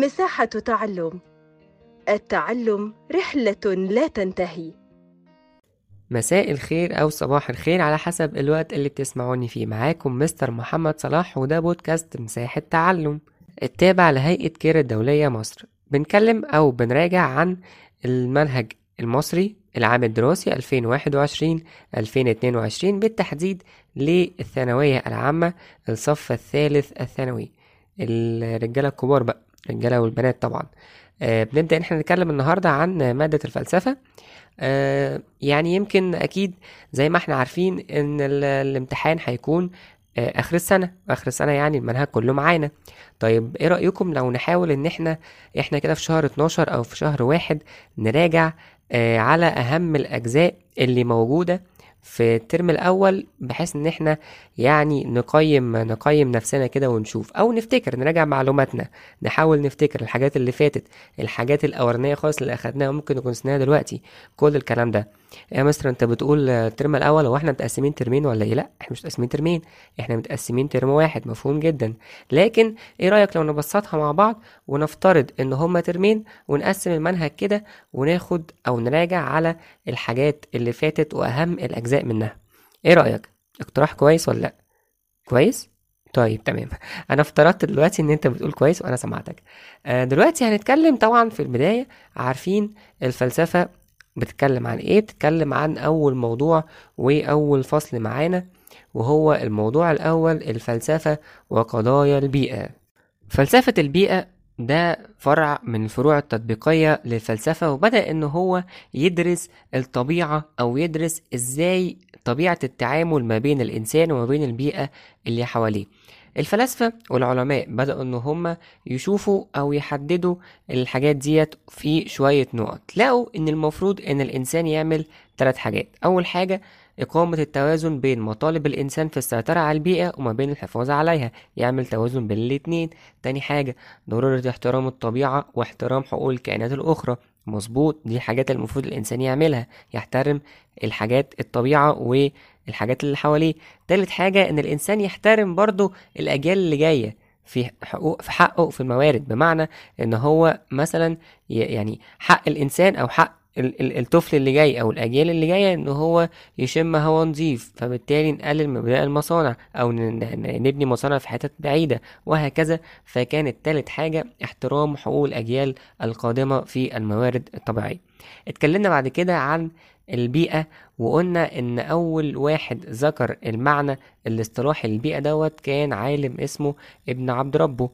مساحة تعلم. التعلم رحلة لا تنتهي. مساء الخير أو صباح الخير على حسب الوقت اللي بتسمعوني فيه. معاكم مستر محمد صلاح وده بودكاست مساحة تعلم التابع لهيئة كير الدولية مصر. بنتكلم أو بنراجع عن المنهج المصري العام الدراسي 2021-2022 بالتحديد للثانوية العامة الصف الثالث الثانوي. الرجالة الكبار بقى. الرجالة والبنات طبعا. آه بنبدأ إن إحنا نتكلم النهاردة عن مادة الفلسفة. آه يعني يمكن أكيد زي ما إحنا عارفين إن ال- الامتحان هيكون آه آخر السنة اخر السنة يعني المنهج كله معانا. طيب إيه رأيكم لو نحاول إن إحنا إحنا كده في شهر 12 أو في شهر واحد نراجع آه على أهم الأجزاء اللي موجودة في الترم الأول بحيث إن إحنا يعني نقيم نقيم نفسنا كده ونشوف. أو نفتكر نراجع معلوماتنا. نحاول نفتكر الحاجات اللي فاتت الحاجات الأولانية خالص اللي أخدناها ممكن نكون نسيناها دلوقتي. كل الكلام ده. يا مستر أنت بتقول الترم الأول هو إحنا متقسمين ترمين ولا إيه؟ لأ إحنا مش متقسمين ترمين. إحنا متقسمين ترم واحد. مفهوم جدا. لكن إيه رأيك لو نبسطها مع بعض ونفترض إن هما ترمين ونقسم المنهج كده وناخد أو نراجع على الحاجات اللي فاتت وأهم الأجزاء منها. إيه رأيك؟ اقتراح كويس ولا لأ؟ كويس؟ طيب تمام. أنا افترضت دلوقتي إن أنت بتقول كويس وأنا سمعتك. آه، دلوقتي هنتكلم طبعا في البداية. عارفين الفلسفة بتتكلم عن إيه؟ بتتكلم عن أول موضوع وأول فصل معانا وهو الموضوع الأول الفلسفة وقضايا البيئة. فلسفة البيئة ده فرع من الفروع التطبيقية للفلسفة وبدأ إن هو يدرس الطبيعة أو يدرس إزاي طبيعة التعامل ما بين الإنسان وما بين البيئة اللي حواليه. الفلاسفة والعلماء بدأوا إن هم يشوفوا أو يحددوا الحاجات ديت في شوية نقط. لقوا إن المفروض إن الإنسان يعمل ثلاث حاجات. أول حاجة إقامة التوازن بين مطالب الإنسان في السيطرة على البيئة وما بين الحفاظ عليها يعمل توازن بين الاتنين. تاني حاجة ضرورة احترام الطبيعة واحترام حقوق الكائنات الأخرى. مظبوط دي حاجات المفروض الإنسان يعملها يحترم الحاجات الطبيعة والحاجات اللي حواليه. تالت حاجة إن الإنسان يحترم برضو الأجيال اللي جاية في حقوق في حقه في الموارد. بمعنى إن هو مثلا يعني حق الإنسان أو حق الطفل اللي جاي أو الأجيال اللي جاية إن هو يشم هوا نظيف فبالتالي نقلل من بناء المصانع ن- نبني مصانع في حتت بعيدة وهكذا. فكانت تالت حاجة احترام حقوق الأجيال القادمة في الموارد الطبيعية. اتكلمنا بعد كده عن البيئة وقلنا إن أول واحد ذكر المعنى الاصطلاحي للبيئة دوت كان عالم اسمه ابن عبد ربه.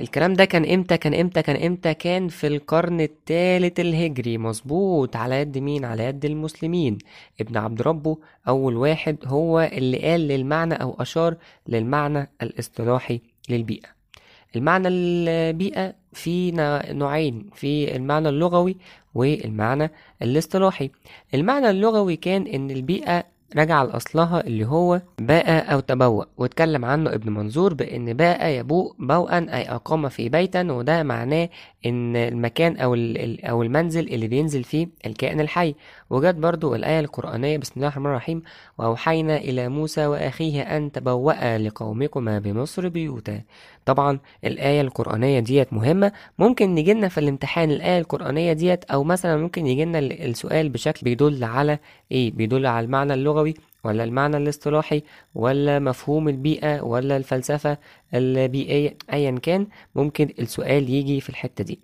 الكلام ده كان إمتى كان إمتى كان إمتى؟ كان في القرن الثالث الهجري. مظبوط. على يد مين؟ على يد المسلمين. ابن عبد ربه أول واحد هو اللي قال للمعنى أو أشار للمعنى الاصطلاحي للبيئة. المعنى البيئة في نوعين في المعنى اللغوي والمعنى الاصطلاحي. المعنى اللغوي كان إن البيئة رجع لأصلها اللي هو باء أو تبوأ واتكلم عنه ابن منظور بأن باء يبوء بوءا أي أقام في بيتا وده معناه إن المكان أو أو المنزل اللي بينزل فيه الكائن الحي. وجت برضو الآية القرآنية بسم الله الرحمن الرحيم وأوحينا إلى موسى وأخيه أن تبوأ لقومكما بمصر بيوتا طبعا الآية القرآنية ديت مهمة. ممكن نجيلنا في الامتحان الآية القرآنية ديت أو مثلا ممكن يجيلنا ال- السؤال بشكل بيدل على إيه؟ بيدل على المعنى اللغوي ولا المعنى الاصطلاحي ولا مفهوم البيئة ولا الفلسفة البيئية أيا كان. ممكن السؤال يجي في الحتة دي.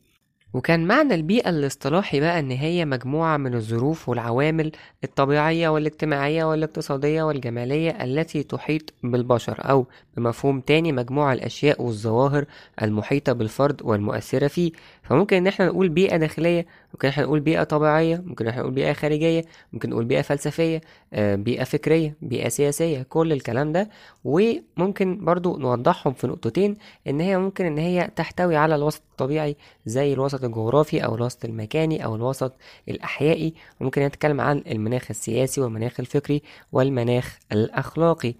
وكان معنى البيئة الاصطلاحي بقى إن هي مجموعة من الظروف والعوامل الطبيعية والاجتماعية والاقتصادية والجمالية التي تحيط بالبشر أو بمفهوم تاني مجموعة الأشياء والظواهر المحيطة بالفرد والمؤثرة فيه. فممكن إن إحنا نقول بيئة داخلية ممكن إحنا نقول بيئة طبيعية ممكن إحنا نقول بيئة خارجية ممكن نقول بيئة فلسفية آه، بيئة فكرية بيئة سياسية كل الكلام ده. وممكن برضو نوضحهم في نقطتين إن هي ممكن إن هي تحتوي على الوسط الطبيعي زي الوسط الجغرافي أو الوسط المكاني أو الوسط الأحيائي. وممكن نتكلم عن المناخ السياسي والمناخ الفكري والمناخ الأخلاقي.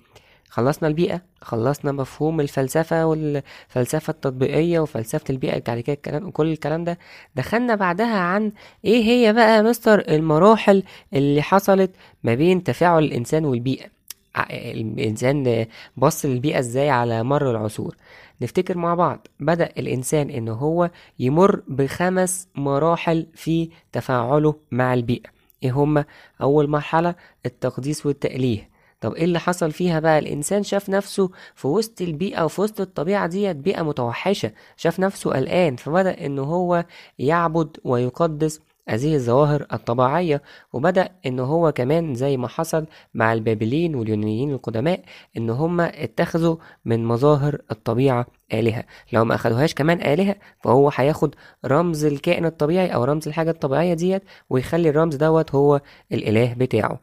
خلصنا البيئة خلصنا مفهوم الفلسفة والفلسفة التطبيقية وفلسفة البيئة بعد كده الكلام كل الكلام ده. دخلنا بعدها عن إيه هي بقى مستر المراحل اللي حصلت ما بين تفاعل الإنسان والبيئة؟ الإنسان بص للبيئة إزاي على مر العصور. نفتكر مع بعض بدأ الإنسان إن هو يمر بخمس مراحل في تفاعله مع البيئة. إيه هما؟ أول مرحلة التقديس والتأليه. طب إيه اللي حصل فيها بقى؟ الإنسان شاف نفسه في وسط البيئة وفي وسط الطبيعة ديت بيئة متوحشة شاف نفسه قلقان فبدأ إن هو يعبد ويقدس هذه الظواهر الطبيعية وبدأ إن هو كمان زي ما حصل مع البابليين واليونانيين القدماء إن هما اتخذوا من مظاهر الطبيعة آلهة. لو ما أخدوهاش كمان آلهة فهو هياخد رمز الكائن الطبيعي أو رمز الحاجة الطبيعية ديت ويخلي الرمز دوت هو الإله بتاعه.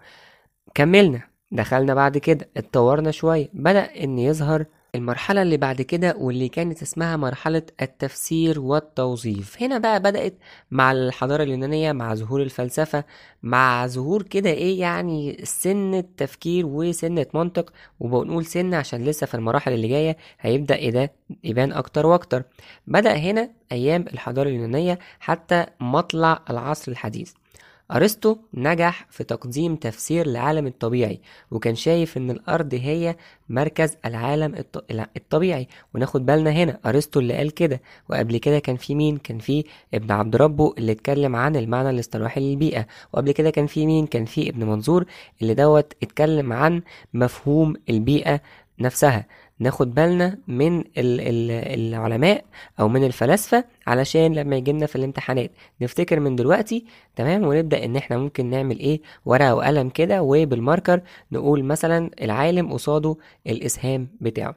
كملنا. دخلنا بعد كده اتطورنا شوية بدأ إن يظهر المرحلة اللي بعد كده واللي كانت اسمها مرحلة التفسير والتوظيف. هنا بقى بدأت مع الحضارة اليونانية مع ظهور الفلسفة مع ظهور كده إيه يعني سنة تفكير وسنة منطق وبنقول سنة عشان لسه في المراحل اللي جاية هيبدأ إيه ده يبان أكتر وأكتر. بدأ هنا أيام الحضارة اليونانية حتى مطلع العصر الحديث. أرسطو نجح في تقديم تفسير العالم الطبيعي وكان شايف إن الأرض هي مركز العالم الط- الطبيعي. وناخد بالنا هنا أرسطو اللي قال كده. وقبل كده كان في مين؟ كان في ابن عبد ربه اللي اتكلم عن المعنى الاصطلاحي للبيئة. وقبل كده كان في مين؟ كان في ابن منظور اللي دوت اتكلم عن مفهوم البيئة نفسها. ناخد بالنا من ال- ال- العلماء أو من الفلاسفة علشان لما يجيلنا في الامتحانات. نفتكر من دلوقتي تمام؟ ونبدأ إن إحنا ممكن نعمل إيه؟ ورقة وقلم كده وبالماركر نقول مثلا العالم قصاده الإسهام بتاعه.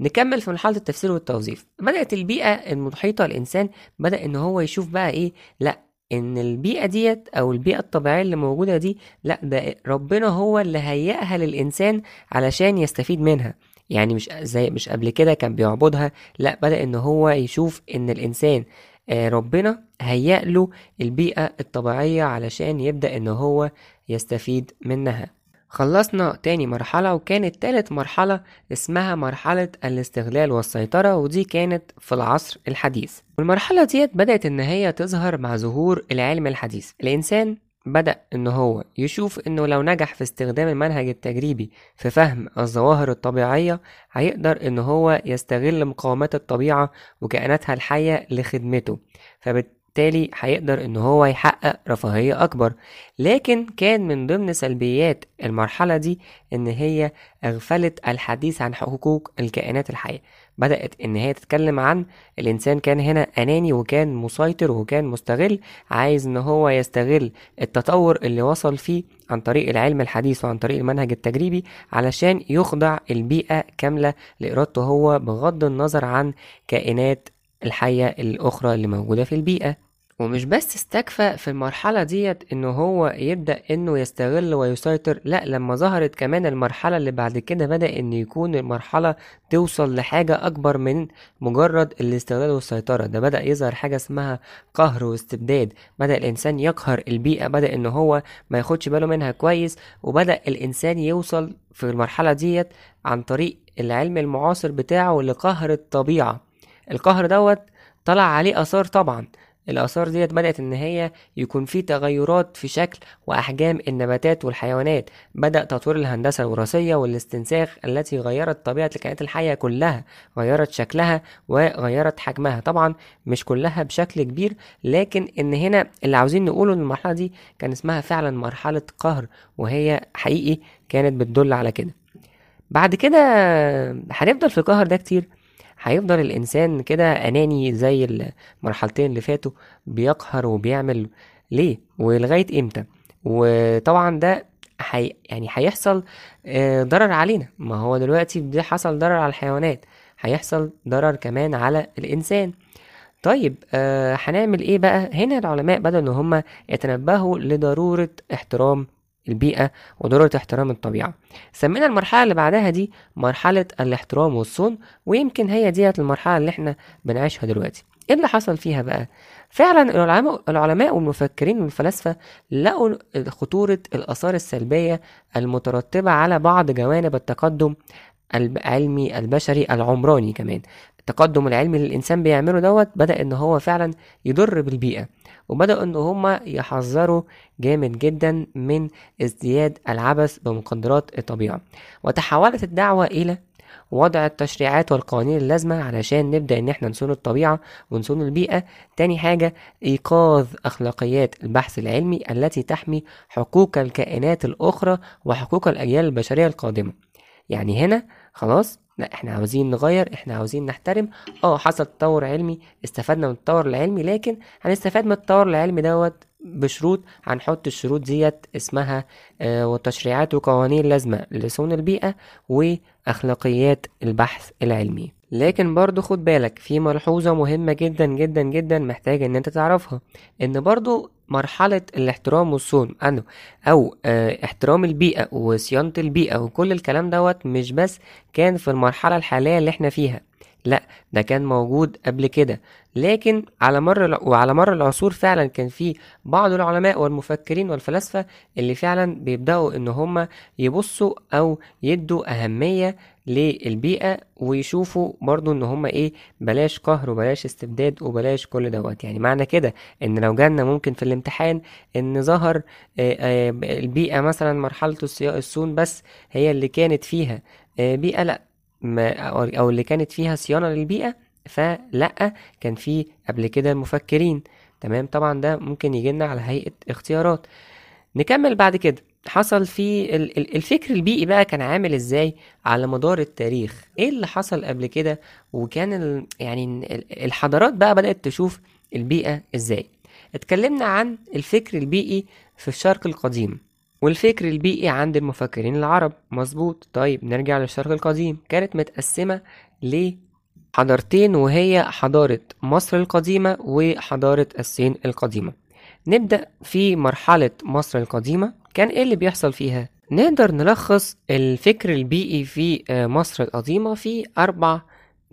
نكمل في مرحلة التفسير والتوظيف. بدأت البيئة المحيطة الإنسان بدأ إن هو يشوف بقى إيه؟ لأ إن البيئة ديت أو البيئة الطبيعية اللي موجودة دي لأ ده ربنا هو اللي هيئها للانسان علشان يستفيد منها. يعني مش زي مش قبل كده كان بيعبدها لا بدأ إن هو يشوف إن الإنسان آه، ربنا هيأ له البيئة الطبيعية علشان يبدأ إن هو يستفيد منها. خلصنا تاني مرحلة وكانت تالت مرحلة اسمها مرحلة الاستغلال والسيطرة ودي كانت في العصر الحديث. والمرحلة ديت بدأت إن هي تظهر مع ظهور العلم الحديث. الإنسان بدأ إن هو يشوف إنه لو نجح في استخدام المنهج التجريبي في فهم الظواهر الطبيعية هيقدر إن هو يستغل مقاومات الطبيعة وكائناتها الحية لخدمته. فبالتالي هيقدر إن هو يحقق رفاهية أكبر. لكن كان من ضمن سلبيات المرحلة دي إن هي أغفلت الحديث عن حقوق الكائنات الحية. بدأت إن هي تتكلم عن الإنسان كان هنا أناني وكان مسيطر وكان مستغل عايز إن هو يستغل التطور اللي وصل فيه عن طريق العلم الحديث وعن طريق المنهج التجريبي علشان يخضع البيئة كاملة لإرادته هو بغض النظر عن كائنات الحية الأخرى اللي موجودة في البيئة. ومش بس استكفى في المرحلة ديت انه هو يبدأ إنه يستغل ويسيطر لأ لما ظهرت كمان المرحلة اللي بعد كده بدأ إن يكون المرحلة توصل لحاجة أكبر من مجرد الاستغلال والسيطرة. ده بدأ يظهر حاجة اسمها قهر واستبداد بدأ الإنسان يقهر البيئة بدأ إن هو ما ياخدش باله منها كويس وبدأ الإنسان يوصل في المرحلة ديت عن طريق العلم المعاصر بتاعه لقهر الطبيعة. القهر دوت طلع عليه آثار طبعا الآثار ديت بدأت إن هي يكون في تغيرات في شكل وأحجام النباتات والحيوانات. بدأ تطوير الهندسة الوراثية والاستنساخ التي غيرت طبيعة الكائنات الحية كلها غيرت شكلها وغيرت حجمها. طبعا مش كلها بشكل كبير لكن إن هنا اللي عاوزين نقوله إن المرحلة دي كان اسمها فعلا مرحلة قهر وهي حقيقي كانت بتدل على كده. بعد كده هنفضل في القهر ده كتير. هيفضل الإنسان كده أناني زي المرحلتين اللي فاتوا بيقهر وبيعمل ليه؟ ولغاية إمتى؟ وطبعا ده حي... يعني هيحصل آه، ضرر علينا. ما هو دلوقتي ده حصل ضرر على الحيوانات هيحصل ضرر كمان على الإنسان. طيب آه هنعمل إيه بقى؟ هنا العلماء بدأوا إن هم يتنبهوا لضرورة احترام البيئة وضرورة احترام الطبيعة. سمينا المرحلة اللي بعدها دي مرحلة الاحترام والصون ويمكن هي ديت المرحلة اللي إحنا بنعيشها دلوقتي. إيه اللي حصل فيها بقى؟ فعلا العلماء العلماء والمفكرين والفلاسفة لقوا خطورة الآثار السلبية المترتبة على بعض جوانب التقدم العلمي البشري العمراني كمان. التقدم العلمي اللي الإنسان بيعمله دوت بدأ إن هو فعلا يضر بالبيئة وبدأوا إن هما يحذروا جامد جدا من ازدياد العبث بمقدرات الطبيعة. وتحولت الدعوة إلى وضع التشريعات والقوانين اللازمة علشان نبدأ إن إحنا نصون الطبيعة ونصون البيئة. تاني حاجة إيقاظ أخلاقيات البحث العلمي التي تحمي حقوق الكائنات الأخرى وحقوق الأجيال البشرية القادمة. يعني هنا خلاص لا إحنا عاوزين نغير إحنا عاوزين نحترم. آه حصل تطور علمي استفدنا من التطور العلمي لكن هنستفاد من التطور العلمي دوت بشروط. هنحط الشروط ديت اسمها آه وتشريعات وقوانين لازمة لصون البيئة وأخلاقيات البحث العلمي. لكن برضو خد بالك في ملحوظة مهمة جدا جدا جدا محتاج إن أنت تعرفها. إن برضو مرحلة الاحترام والصون أنه أو آه احترام البيئة وصيانة البيئة وكل الكلام دوت مش بس كان في المرحلة الحالية اللي إحنا فيها. لا ده كان موجود قبل كده. لكن على مر وعلى مر العصور فعلا كان في بعض العلماء والمفكرين والفلاسفة اللي فعلا بيبدأوا إن هم يبصوا أو يدوا أهمية للبيئة ويشوفوا برضو إن هم إيه بلاش قهر وبلاش استبداد وبلاش كل دوت. يعني معنى كده إن لو جالنا ممكن في الامتحان إن ظهر البيئة مثلا مرحلة الصون بس هي اللي كانت فيها بيئة لأ. ما أو اللي كانت فيها صيانة للبيئة فلأ كان في قبل كده مفكرين تمام؟ طبعا ده ممكن يجي لنا على هيئة اختيارات. نكمل بعد كده. حصل في الفكر البيئي بقى كان عامل إزاي على مدار التاريخ؟ إيه اللي حصل قبل كده؟ وكان يعني الحضارات بقى بدأت تشوف البيئة إزاي. اتكلمنا عن الفكر البيئي في الشرق القديم والفكر البيئي عند المفكرين العرب. مظبوط. طيب نرجع للشرق القديم. كانت متقسمة لحضارتين وهي حضارة مصر القديمة وحضارة الصين القديمة. نبدأ في مرحلة مصر القديمة. كان إيه اللي بيحصل فيها؟ نقدر نلخص الفكر البيئي في مصر القديمة في أربع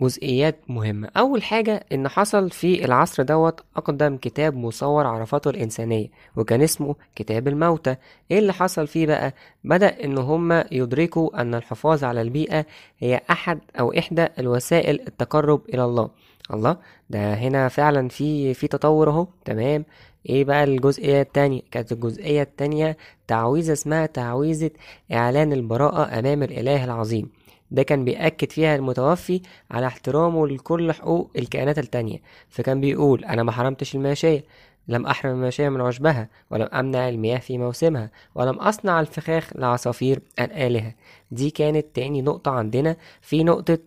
جزئيات مهمة. أول حاجة إن حصل في العصر دوت أقدم كتاب مصور عرفاته الإنسانية وكان اسمه كتاب الموتى. إيه اللي حصل فيه بقى؟ بدأ إن هم يدركوا أن الحفاظ على البيئة هي أحد أو إحدى الوسائل التقرب إلى الله. الله ده هنا فعلا في في تطور أهو. تمام. إيه بقى الجزئية التانية؟ كانت الجزئية التانية تعويذة اسمها تعويذة إعلان البراءة أمام الإله العظيم. ده كان بيأكد فيها المتوفي على احترامه لكل حقوق الكائنات التانية. فكان بيقول أنا ما حرمتش الماشية لم أحرم الماشية من عشبها ولم أمنع المياه في موسمها ولم أصنع الفخاخ لعصافير الآلهة. دي كانت تاني نقطة عندنا في نقطة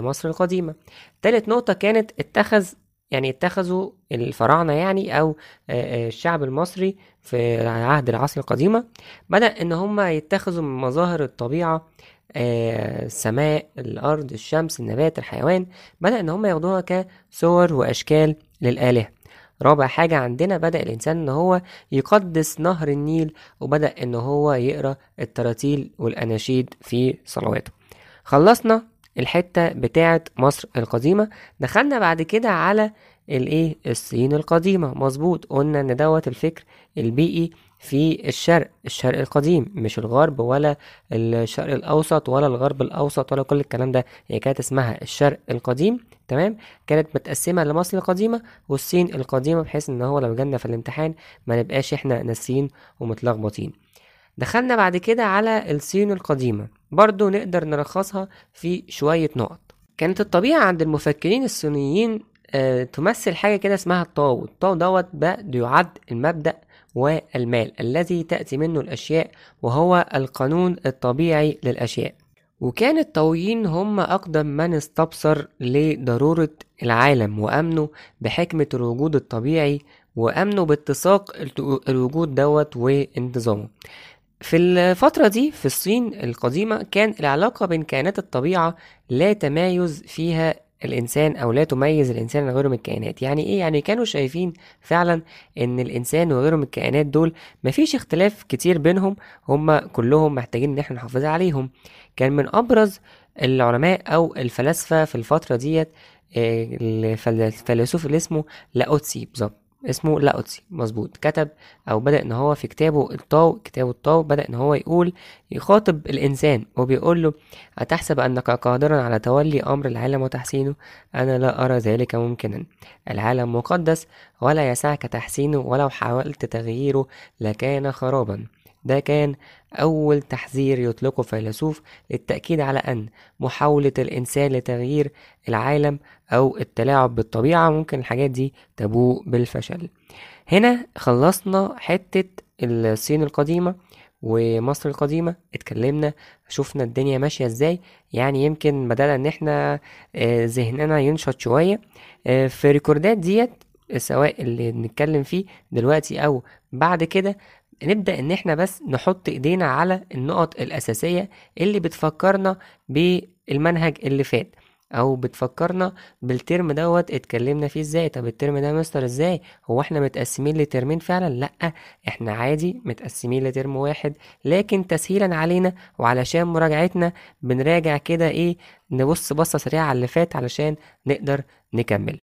مصر القديمة. تالت نقطة كانت اتخذ يعني اتخذوا الفراعنة يعني أو الشعب المصري في عهد العصر القديمة. بدأ إن هم يتخذوا من مظاهر الطبيعة السماء الأرض الشمس النبات الحيوان. بدأ إن هم ياخدوها كصور وأشكال للآلهة. رابع حاجة عندنا بدأ الإنسان إن هو يقدس نهر النيل وبدأ إن هو يقرأ التراتيل والأناشيد في صلواته. خلصنا الحتة بتاعة مصر القديمة. دخلنا بعد كده على الايه الصين القديمة. مظبوط قلنا إن دوت الفكر البيئي في الشرق الشرق القديم. مش الغرب ولا الشرق الأوسط ولا الغرب الأوسط ولا كل الكلام ده. هي كانت اسمها الشرق القديم. تمام؟ كانت متقسمة لمصر القديمة والصين القديمة بحيث إن هو لو جالنا في الامتحان ما نبقاش إحنا ناسيين ومتلخبطين. دخلنا بعد كده على الصين القديمة. برضو نقدر نلخصها في شوية نقط. كانت الطبيعة عند المفكرين الصينيين آه تمثل حاجة كده اسمها الطاو الطاو دوت بقى يعد المبدأ والمال الذي تأتي منه الأشياء وهو القانون الطبيعي للأشياء. وكان الطاويين هم أقدم من استبصر لضرورة العالم وأمنوا بحكمة الوجود الطبيعي وأمنوا باتساق الوجود دوت وانتظامه. في الفترة دي في الصين القديمة كان العلاقة بين كائنات الطبيعة لا تمايز فيها الإنسان أو لا تميز الإنسان عن غيره من الكائنات. يعني إيه؟ يعني كانوا شايفين فعلا إن الإنسان وغيره من الكائنات دول مفيش اختلاف كتير بينهم هما كلهم محتاجين إن إحنا نحافظ عليهم. كان من أبرز العلماء أو الفلاسفة في الفترة ديت الفيلسوف اللي اسمه لاوتسي بالظبط. اسمه لاوتسي. مظبوط. كتب أو بدأ إن هو في كتابه الطاو كتابه الطاو بدأ إن هو يقول يخاطب الإنسان وبيقول له أتحسب أنك قادرا على تولي أمر العالم وتحسينه؟ أنا لا أرى ذلك ممكنا. العالم مقدس ولا يسعك تحسينه ولو حاولت تغييره لكان خرابا. ده كان أول تحذير يطلقه فيلسوف للتأكيد على أن محاولة الإنسان لتغيير العالم أو التلاعب بالطبيعة ممكن الحاجات دي تبوء بالفشل. هنا خلصنا حتة الصين القديمة ومصر القديمة اتكلمنا شفنا الدنيا ماشية إزاي. يعني يمكن بدأنا إن إحنا آه، ذهننا ينشط شوية. آه، في record ات ديت سواء اللي بنتكلم فيه دلوقتي أو بعد كده نبدأ إن إحنا بس نحط إيدينا على النقط الأساسية اللي بتفكرنا بالمنهج اللي فات أو بتفكرنا بال term دوت اتكلمنا فيه إزاي. طب ال term ده مستر إزاي؟ هو إحنا متقسمين لترمين فعلا؟ لأ إحنا عادي متقسمين لترم واحد لكن تسهيلا علينا وعلشان مراجعتنا بنراجع كده إيه نبص بصة سريعة على اللي فات علشان نقدر نكمل.